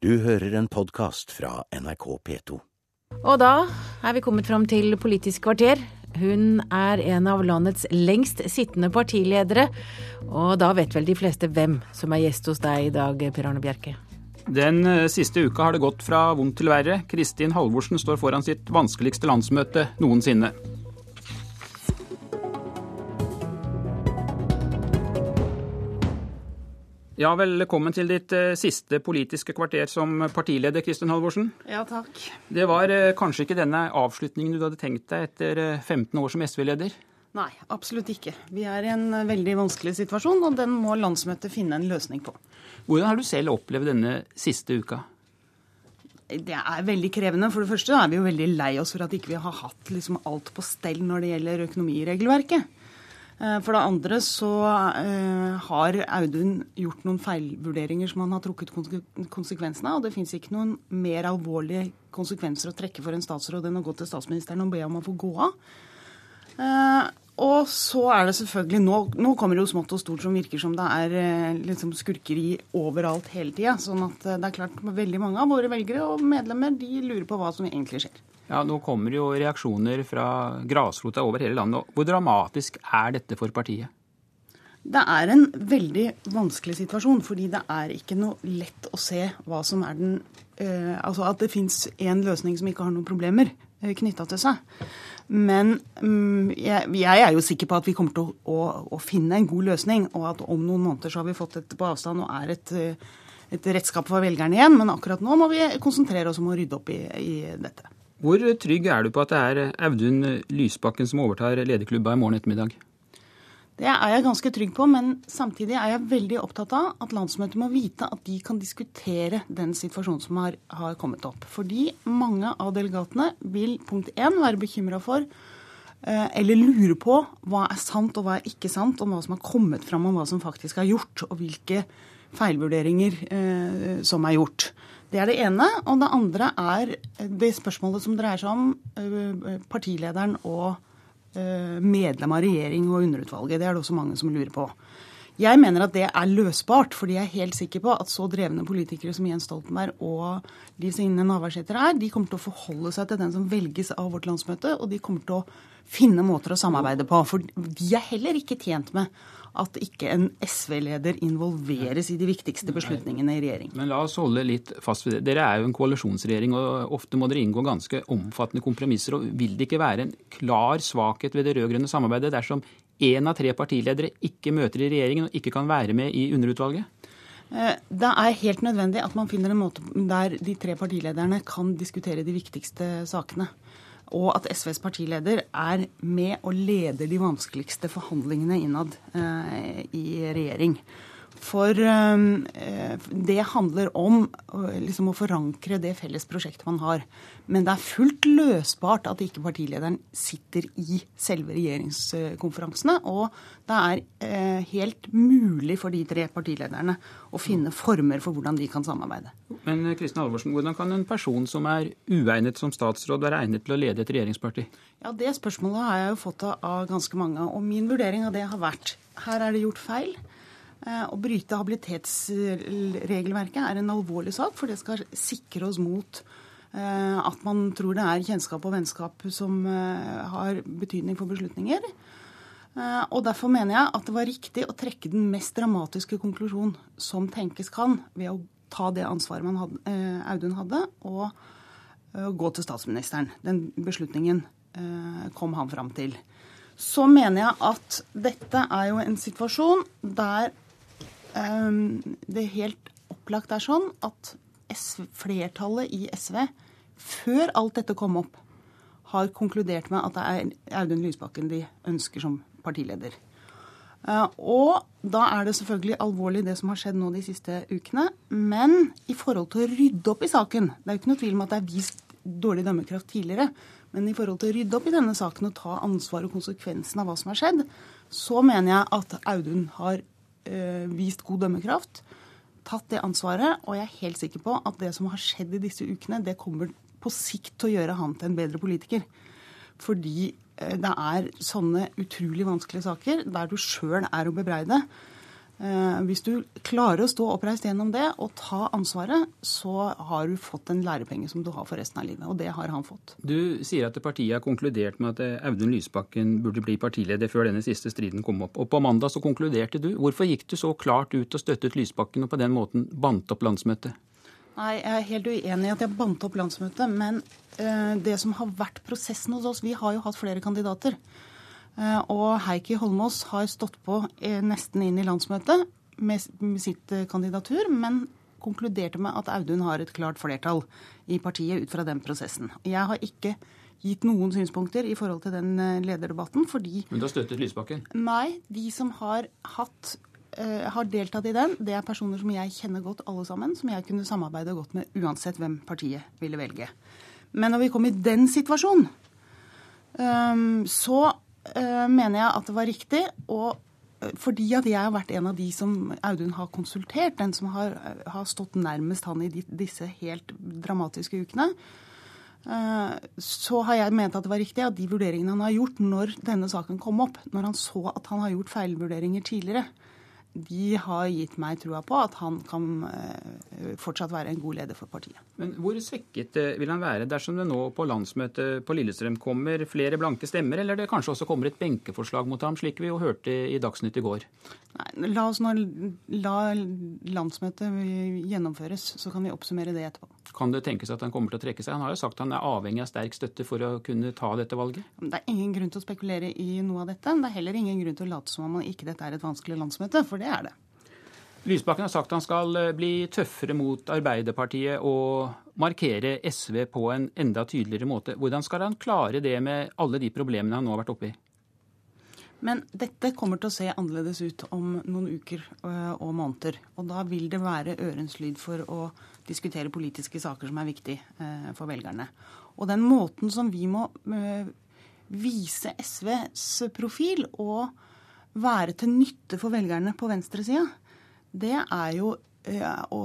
Du hører en podkast fra NRK P2. Og da er vi kommet fram til Politisk kvarter. Hun er en av landets lengst sittende partiledere, og da vet vel de fleste hvem som er gjest hos deg i dag, Per Arne Bjerke? Den eh, siste uka har det gått fra vondt til verre. Kristin Halvorsen står foran sitt vanskeligste landsmøte noensinne. Ja, Velkommen til ditt eh, siste politiske kvarter som partileder, Kristin Halvorsen. Ja, takk. Det var eh, kanskje ikke denne avslutningen du hadde tenkt deg etter eh, 15 år som SV-leder? Nei, absolutt ikke. Vi er i en eh, veldig vanskelig situasjon, og den må landsmøtet finne en løsning på. Hvordan har du selv opplevd denne siste uka? Det er veldig krevende. For det første er vi jo veldig lei oss for at ikke vi ikke har hatt liksom alt på stell når det gjelder økonomiregelverket. Eh, For det andre så eh, har Audun gjort noen feilvurderinger som han har trukket konsekvensene av. Og det fins ikke noen mer alvorlige konsekvenser å trekke for en statsråd enn å gå til statsministeren og be om å få gå av. Eh, Og så er det selvfølgelig Nå, nå kommer det jo smått og stort som virker som det er liksom skurkeri overalt hele tida. Sånn at det er klart veldig mange av våre velgere og medlemmer de lurer på hva som egentlig skjer. Ja, Nå kommer jo reaksjoner fra grasrota over hele landet. Hvor dramatisk er dette for partiet? Det er en veldig vanskelig situasjon, fordi det er ikke noe lett å se hva som er den eh, Altså at det fins én løsning som ikke har noen problemer eh, knytta til seg. Men mm, jeg, jeg er jo sikker på at vi kommer til å, å, å finne en god løsning, og at om noen måneder så har vi fått dette på avstand og er et, eh, et redskap for velgerne igjen. Men akkurat nå må vi konsentrere oss om å rydde opp i, i dette. Hvor trygg er du på at det er Audun Lysbakken som overtar lederklubba i morgen ettermiddag? Det er jeg ganske trygg på, men samtidig er jeg veldig opptatt av at landsmøtet må vite at de kan diskutere den situasjonen som har, har kommet opp. Fordi mange av delegatene vil punkt én være bekymra for eh, eller lure på hva er sant og hva er ikke sant om hva som har kommet fram om hva som faktisk er gjort, og hvilke feilvurderinger eh, som er gjort. Det er det ene. Og det andre er det spørsmålet som dreier seg om eh, partilederen og eh, medlem av regjering og underutvalget. Det er det også mange som lurer på. Jeg mener at det er løsbart, fordi jeg er helt sikker på at så drevne politikere som Jens Stoltenberg og Liv Signe Navarsete er, de kommer til å forholde seg til den som velges av vårt landsmøte, og de kommer til å finne måter å samarbeide på. For de er heller ikke tjent med at ikke en SV-leder involveres i de viktigste beslutningene i regjering. Men la oss holde litt fast ved det. Dere er jo en koalisjonsregjering, og ofte må dere inngå ganske omfattende kompromisser. og Vil det ikke være en klar svakhet ved det rød-grønne samarbeidet dersom én av tre partiledere ikke møter i regjeringen og ikke kan være med i underutvalget? Eh, Det er helt nødvendig at man finner en måte der de tre partilederne kan diskutere de viktigste sakene. Og at SVs partileder er med og leder de vanskeligste forhandlingene innad eh, i regjering. For eh, det handler om eh, liksom å forankre det felles prosjektet man har. Men det er fullt løsbart at ikke partilederen sitter i selve regjeringskonferansene. Og det er eh, helt mulig for de tre partilederne å finne former for hvordan de kan samarbeide. Men Kristin Halvorsen, hvordan kan en person som er uegnet som statsråd, være egnet til å lede et regjeringsparti? Ja, Det spørsmålet har jeg jo fått av ganske mange. Og min vurdering av det har vært her er det gjort feil. Eh, Å bryte habilitetsregelverket er en alvorlig sak, for det skal sikre oss mot eh, at man tror det er kjennskap og vennskap som eh, har betydning for beslutninger. Og Derfor mener jeg at det var riktig å trekke den mest dramatiske konklusjon som tenkes kan, ved å ta det ansvaret hadde, Audun hadde, og gå til statsministeren. Den beslutningen kom han fram til. Så mener jeg at dette er jo en situasjon der det helt opplagt er sånn at flertallet i SV, før alt dette kom opp, har konkludert med at det er Audun Lysbakken de ønsker som partileder. Eh, Og da er det selvfølgelig alvorlig det som har skjedd nå de siste ukene. Men i forhold til å rydde opp i saken Det er jo ikke noe tvil om at det er vist dårlig dømmekraft tidligere. Men i forhold til å rydde opp i denne saken og ta ansvar og konsekvensen av hva som har skjedd, så mener jeg at Audun har vist god dømmekraft, tatt det ansvaret, og jeg er helt sikker på at det som har skjedd i disse ukene, det kommer på sikt til å gjøre han til en bedre politiker. Fordi eh, det er sånne utrolig vanskelige saker der du sjøl er å bebreide. Eh, hvis du klarer å stå oppreist gjennom det og ta ansvaret, så har du fått en lærepenge som du har for resten av livet. Og det har han fått. Du sier at partiet har konkludert med at eh, Audun Lysbakken burde bli partileder før denne siste striden kom opp. Og på mandag så konkluderte du. Hvorfor gikk du så klart ut og støttet Lysbakken og på den måten bandt opp landsmøtet? Nei, Jeg er helt uenig i at jeg bandt opp landsmøtet. Men uh, det som har vært prosessen hos oss Vi har jo hatt flere kandidater. Eh, og Heikki Holmås har stått på eh, nesten inn i landsmøtet med sitt eh, kandidatur, men konkluderte med at Audun har et klart flertall i partiet ut fra den prosessen. Jeg har ikke gitt noen synspunkter i forhold til den lederdebatten, fordi Men du har støttet Lysbakken? Nei. De som har, hatt, uh, har deltatt i den, det er personer som jeg kjenner godt alle sammen, som jeg kunne samarbeide godt med uansett hvem partiet ville velge. Men når vi kom i den situasjonen, um, så mener jeg at det var riktig. og eh, fordi at jeg har vært en av de som Audun har konsultert, den som har, eh, har stått nærmest han i disse helt dramatiske ukene, så har jeg ment at det var riktig at de vurderingene han har gjort når denne saken kom opp, når han så at han har gjort feilvurderinger tidligere, de har gitt meg trua på at han kan eh, fortsatt være en god leder for partiet. Men Hvor svekket eh, vil han være dersom det nå på landsmøtet på Lillestrøm kommer flere blanke stemmer, eller det kanskje også kommer et benkeforslag mot ham, slik vi jo hørte i Dagsnytt i går? Nei, La oss nå la landsmøtet gjennomføres, så kan vi oppsummere det etterpå. Kan det tenkes at han kommer til å trekke seg? Han har jo sagt han er avhengig av sterk støtte for å kunne ta dette valget. Det er ingen grunn til å spekulere i noe av dette. Det er heller ingen grunn til å late som om ikke dette er et vanskelig landsmøte, for det er det. Lysbakken har sagt han skal eh, bli tøffere mot Arbeiderpartiet og markere SV på en enda tydeligere måte. Hvordan skal han klare det med alle de problemene han nå har vært oppe i? Men dette kommer til å se annerledes ut om noen uker eh, og måneder. Og da vil det være ørens lyd for å diskutere politiske saker som er viktig eh, for velgerne. Og den måten som vi må eh, vise SVs profil og være til nytte for velgerne på venstresida, det er jo å,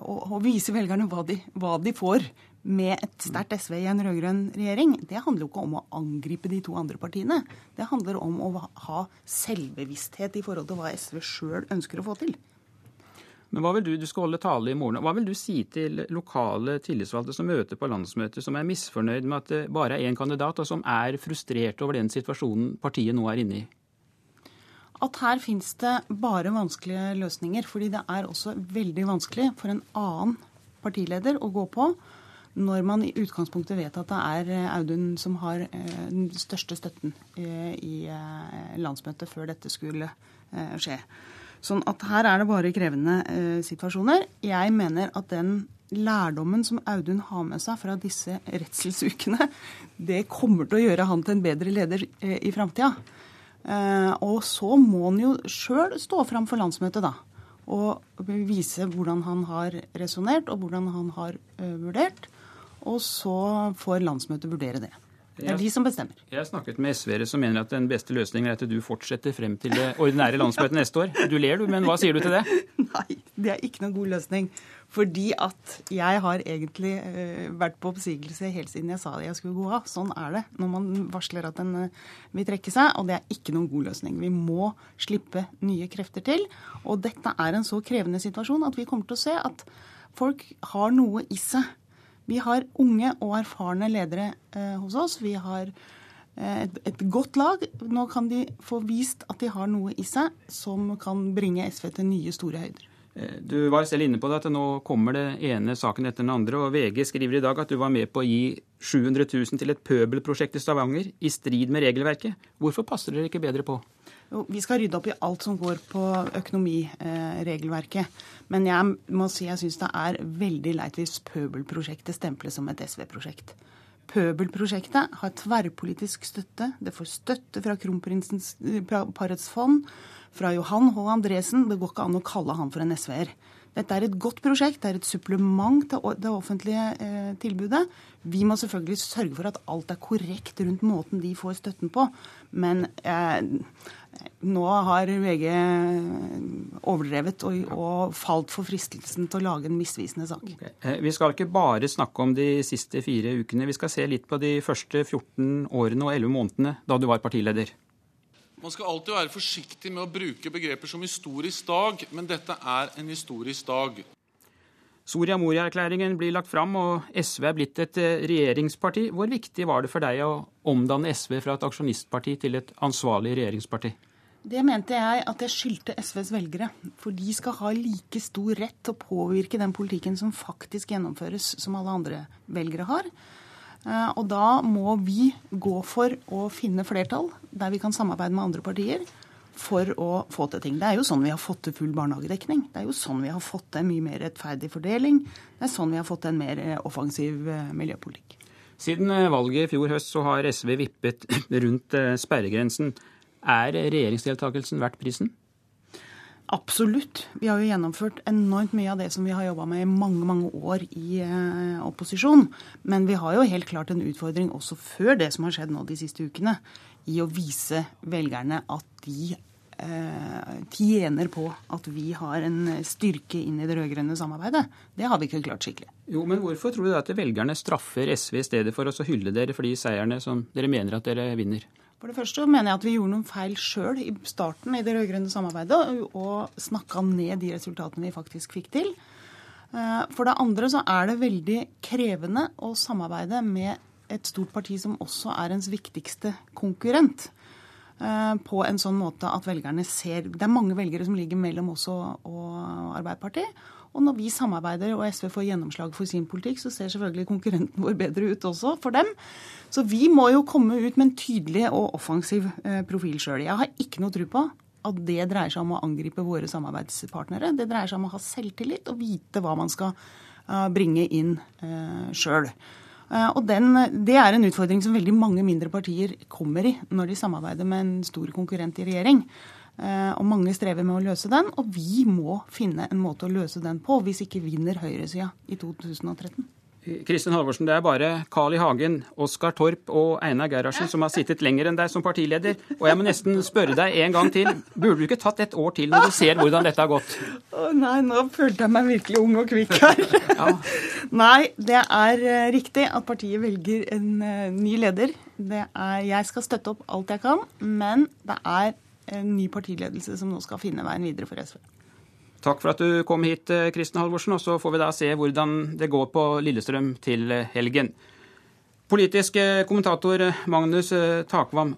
å, å vise velgerne hva de, hva de får med et sterkt SV i en rød-grønn regjering, det handler jo ikke om å angripe de to andre partiene. Det handler om å ha selvbevissthet i forhold til hva SV sjøl ønsker å få til. Men hva vil du, du skal holde tale i morgen. Hva vil du si til lokale tillitsvalgte som møter på landsmøtet, som er misfornøyd med at det bare er én kandidat, og som er frustrert over den situasjonen partiet nå er inne i? At her finnes det bare vanskelige løsninger. Fordi det er også veldig vanskelig for en annen partileder å gå på når man i utgangspunktet vet at det er eh, Audun som har eh, den største støtten eh, i landsmøtet før dette skulle skje. Sånn at her er det bare krevende situasjoner. Jeg mener at den lærdommen som Audun har med seg fra disse redselsukene, det kommer til å gjøre han til en bedre leder i framtida. Og så må han jo sjøl stå fram for landsmøtet, da. Og vise hvordan han har resonnert, og hvordan han har vurdert. Og så får landsmøtet vurdere det. Det er de som bestemmer. Jeg har snakket med SV-ere som mener at den beste løsningen er at du fortsetter frem til det ordinære landsmøtet neste år. Du ler du, men hva sier du til det? Nei, det er ikke noen god løsning. Fordi at jeg har egentlig uh, vært på oppsigelse helt siden jeg sa det jeg skulle gå av. Sånn er det når man varsler at den uh, vil trekke seg, og det er ikke noen god løsning. Vi må slippe nye krefter til. Og dette er en så krevende situasjon at vi kommer til å se at folk har noe i seg vi har unge og erfarne ledere eh, hos oss. Vi har eh, et, et, godt lag. Nå kan de få vist at de har noe i seg som kan bringe SV til nye, store høyder. Eh, du var selv inne på det, at nå kommer det ene saken etter den andre. og VG skriver i dag at du var med på å gi 700 000 til et pøbelprosjekt i Stavanger, i strid med regelverket. Hvorfor passer dere ikke bedre på? Vi skal rydde opp i alt som går på økonomiregelverket. Men jeg må si jeg syns det er veldig leit hvis Pøbelprosjektet stemples som et SV-prosjekt. Pøbelprosjektet har tverrpolitisk støtte. Det får støtte fra kronprinsens eh, parets fond, fra Johan H. Andresen. Det går ikke an å kalle han for en SV-er. Dette er et godt prosjekt, det er et supplement til det offentlige eh, tilbudet. Vi må selvfølgelig sørge for at alt er korrekt rundt måten de får støtten på. Men eh, nå har VG overdrevet og, og, falt for fristelsen til å lage en misvisende sak. Okay. Eh, vi skal ikke bare snakke om de siste fire ukene. Vi skal se litt på de første 14 årene og 11 månedene da du var partileder. Man skal alltid være forsiktig med å bruke begreper som historisk dag, men dette er en historisk dag. Soria Moria-erklæringen blir lagt fram, og SV er blitt et eh, regjeringsparti. Hvor viktig var det for deg å omdanne SV fra et aksjonistparti til et ansvarlig regjeringsparti? Det mente jeg at jeg skyldte SVs velgere. For de skal ha like stor rett til å påvirke den politikken som faktisk gjennomføres, som alle andre velgere har. Eh, og da må vi gå for å finne flertall der vi kan samarbeide med andre partier for å få til ting. Det er jo sånn vi har fått til full barnehagedekning. Det er jo sånn vi har fått til en mye mer rettferdig fordeling. Det er sånn vi har fått til en mer eh, offensiv eh, miljøpolitikk. Siden valget i fjor høst så har SV vippet rundt sperregrensen. Er regjeringsdeltakelsen verdt prisen? Absolutt. Vi har jo gjennomført enormt mye av det som vi har jobba med i mange mange år i eh, opposisjon. Men vi har jo helt klart en utfordring også før det som har skjedd nå de siste ukene, i å vise velgerne at de eh, tjener på at vi har en styrke inn i det rød-grønne samarbeidet. Det har vi ikke klart skikkelig. Jo, men Hvorfor tror du at velgerne straffer SV i stedet for å hylle dere for de seierne som dere mener at dere vinner? For det første mener jeg at vi gjorde noen feil sjøl i starten i det rød-grønne samarbeidet, og snakka ned de resultatene vi faktisk fikk til. Eh, for det andre så er det veldig krevende å samarbeide med et stort parti som også er ens viktigste konkurrent. Eh, på en sånn måte at velgerne ser Det er mange velgere som ligger mellom oss og, Arbeiderpartiet. Og når vi samarbeider og SV får gjennomslag for sin politikk, så ser selvfølgelig konkurrenten vår bedre ut også for dem. Så vi må jo komme ut med en tydelig og offensiv eh, profil sjøl. Jeg har ikke noe tro på at det dreier seg om å angripe våre samarbeidspartnere. Det dreier seg om å ha selvtillit og vite hva man skal eh, bringe inn sjøl. Eh, og den, Det er en utfordring som veldig mange mindre partier kommer i når de samarbeider med en stor konkurrent i regjering. Eh, og mange strever med å løse den, og vi må finne en måte å løse den på hvis ikke vinner høyresida i 2013. Kristin Halvorsen, det er bare Carl I. Hagen, Oskar Torp og Einar Gerhardsen som har sittet lenger enn deg som partileder. Og jeg må nesten spørre deg en gang til. Burde du ikke tatt et år til når du ser hvordan dette har gått? Å nei, nå følte jeg meg virkelig ung og kvikk her. Ja. Nei, det er eh, riktig at partiet velger en uh, ny leder. Er, jeg skal støtte opp alt jeg kan, men det er en ny partiledelse som nå skal finne veien videre for SV. Takk for at du kom hit, Kristin Kristen Halvorsen. Og så får vi da se hvordan det går på Lillestrøm til eh, helgen. Politisk eh, kommentator Magnus Takvam,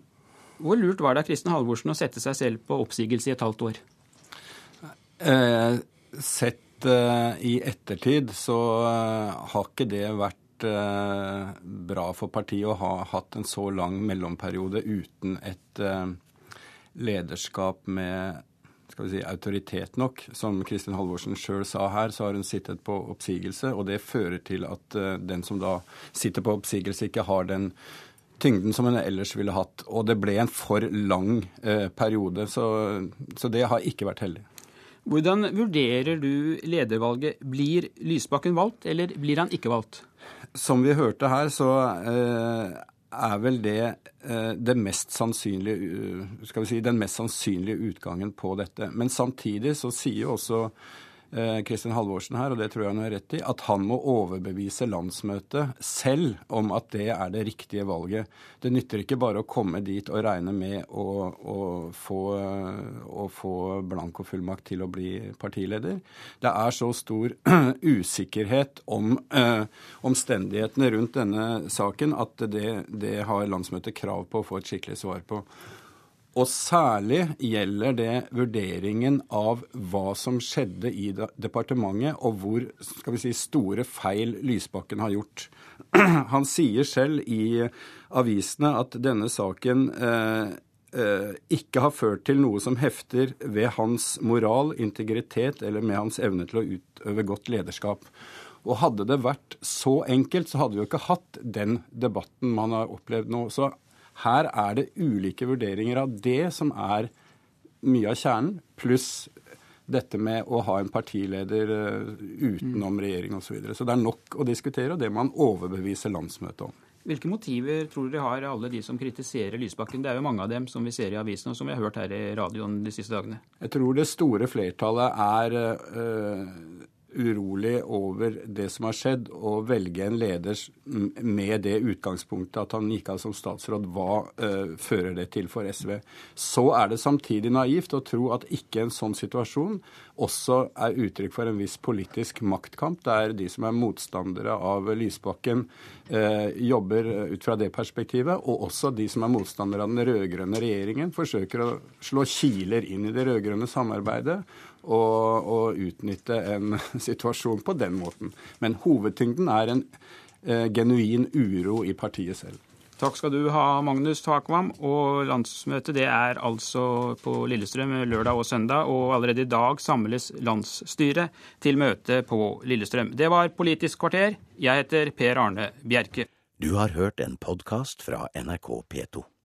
hvor lurt var det av Kristen Halvorsen å sette seg selv på oppsigelse i et halvt år? Eh, sett eh, i ettertid så eh, har ikke det vært bra for partiet å ha hatt en så lang mellomperiode uten et lederskap med skal vi si, autoritet nok. Som Kristin Halvorsen sjøl sa her, så har hun sittet på oppsigelse, og det fører til at uh, den som da sitter på oppsigelse, ikke har den tyngden som hun ellers ville hatt. Og det ble en for lang eh, periode, så, så det har ikke vært heldig. Hvordan vurderer du ledervalget? Blir Lysbakken valgt, eller blir han ikke valgt? Som vi hørte her, så uh, er vel det eh, det mest si, den mest sannsynlige utgangen på dette. Men samtidig så sier jo også Kristin Halvorsen her, og det tror jeg hun har rett i, at han må overbevise landsmøtet selv om at det er det riktige valget. Det nytter ikke bare å komme dit og regne med å, å få, å få blankofullmakt til å bli partileder. Det er så stor usikkerhet om uh, omstendighetene rundt denne saken at det, det har landsmøtet krav på å få et skikkelig svar på. Og særlig gjelder det vurderingen av hva som skjedde i departementet, og hvor skal vi si, store feil Lysbakken har gjort. Han sier selv i avisene at denne saken eh, eh, ikke har ført til noe som hefter ved hans moral, integritet eller med hans evne til å utøve godt lederskap. Og hadde det vært så enkelt, så hadde vi jo ikke hatt den debatten man har opplevd nå. Så her er det ulike vurderinger av det som er mye av kjernen, pluss dette med å ha en partileder eh, utenom regjering osv. Så, videre. så det er nok å diskutere, og det må man overbevise landsmøtet om. Hvilke motiver tror dere har alle de som kritiserer Lysbakken? Det er jo mange av dem som vi ser i avisen, og som vi har hørt her i radioen de siste dagene. Jeg tror det store flertallet er øh, urolig over det som har skjedd, og velge en leder med det utgangspunktet at han gikk av som statsråd, hva uh, fører det til for SV? Så er det samtidig naivt å tro at ikke en sånn situasjon også er uttrykk for en viss politisk maktkamp, der de som er motstandere av Lysbakken, eh, jobber ut fra det perspektivet, og også de som er motstandere av den rød-grønne regjeringen, forsøker å slå kiler inn i det rød-grønne samarbeidet og, og, utnytte en situasjon på den måten. Men hovedtyngden er en eh, genuin uro i partiet selv. Takk skal du ha, Magnus Takvam. Og landsmøtet det er altså på Lillestrøm lørdag og søndag. Og allerede i dag samles landsstyret til møte på Lillestrøm. Det var Politisk kvarter. Jeg heter Per Arne Bjerke. Du har hørt en podkast fra NRK P2.